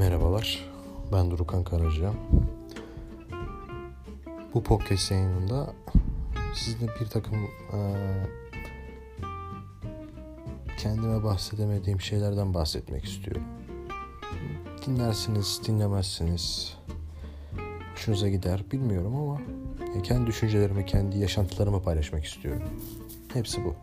Merhabalar, ben Durukan Karaca. Bu podcast yayınında sizinle bir takım e, kendime bahsedemediğim şeylerden bahsetmek istiyorum. Dinlersiniz, dinlemezsiniz. Hoşunuza gider bilmiyorum ama kendi düşüncelerimi, kendi yaşantılarımı paylaşmak istiyorum. Hepsi bu.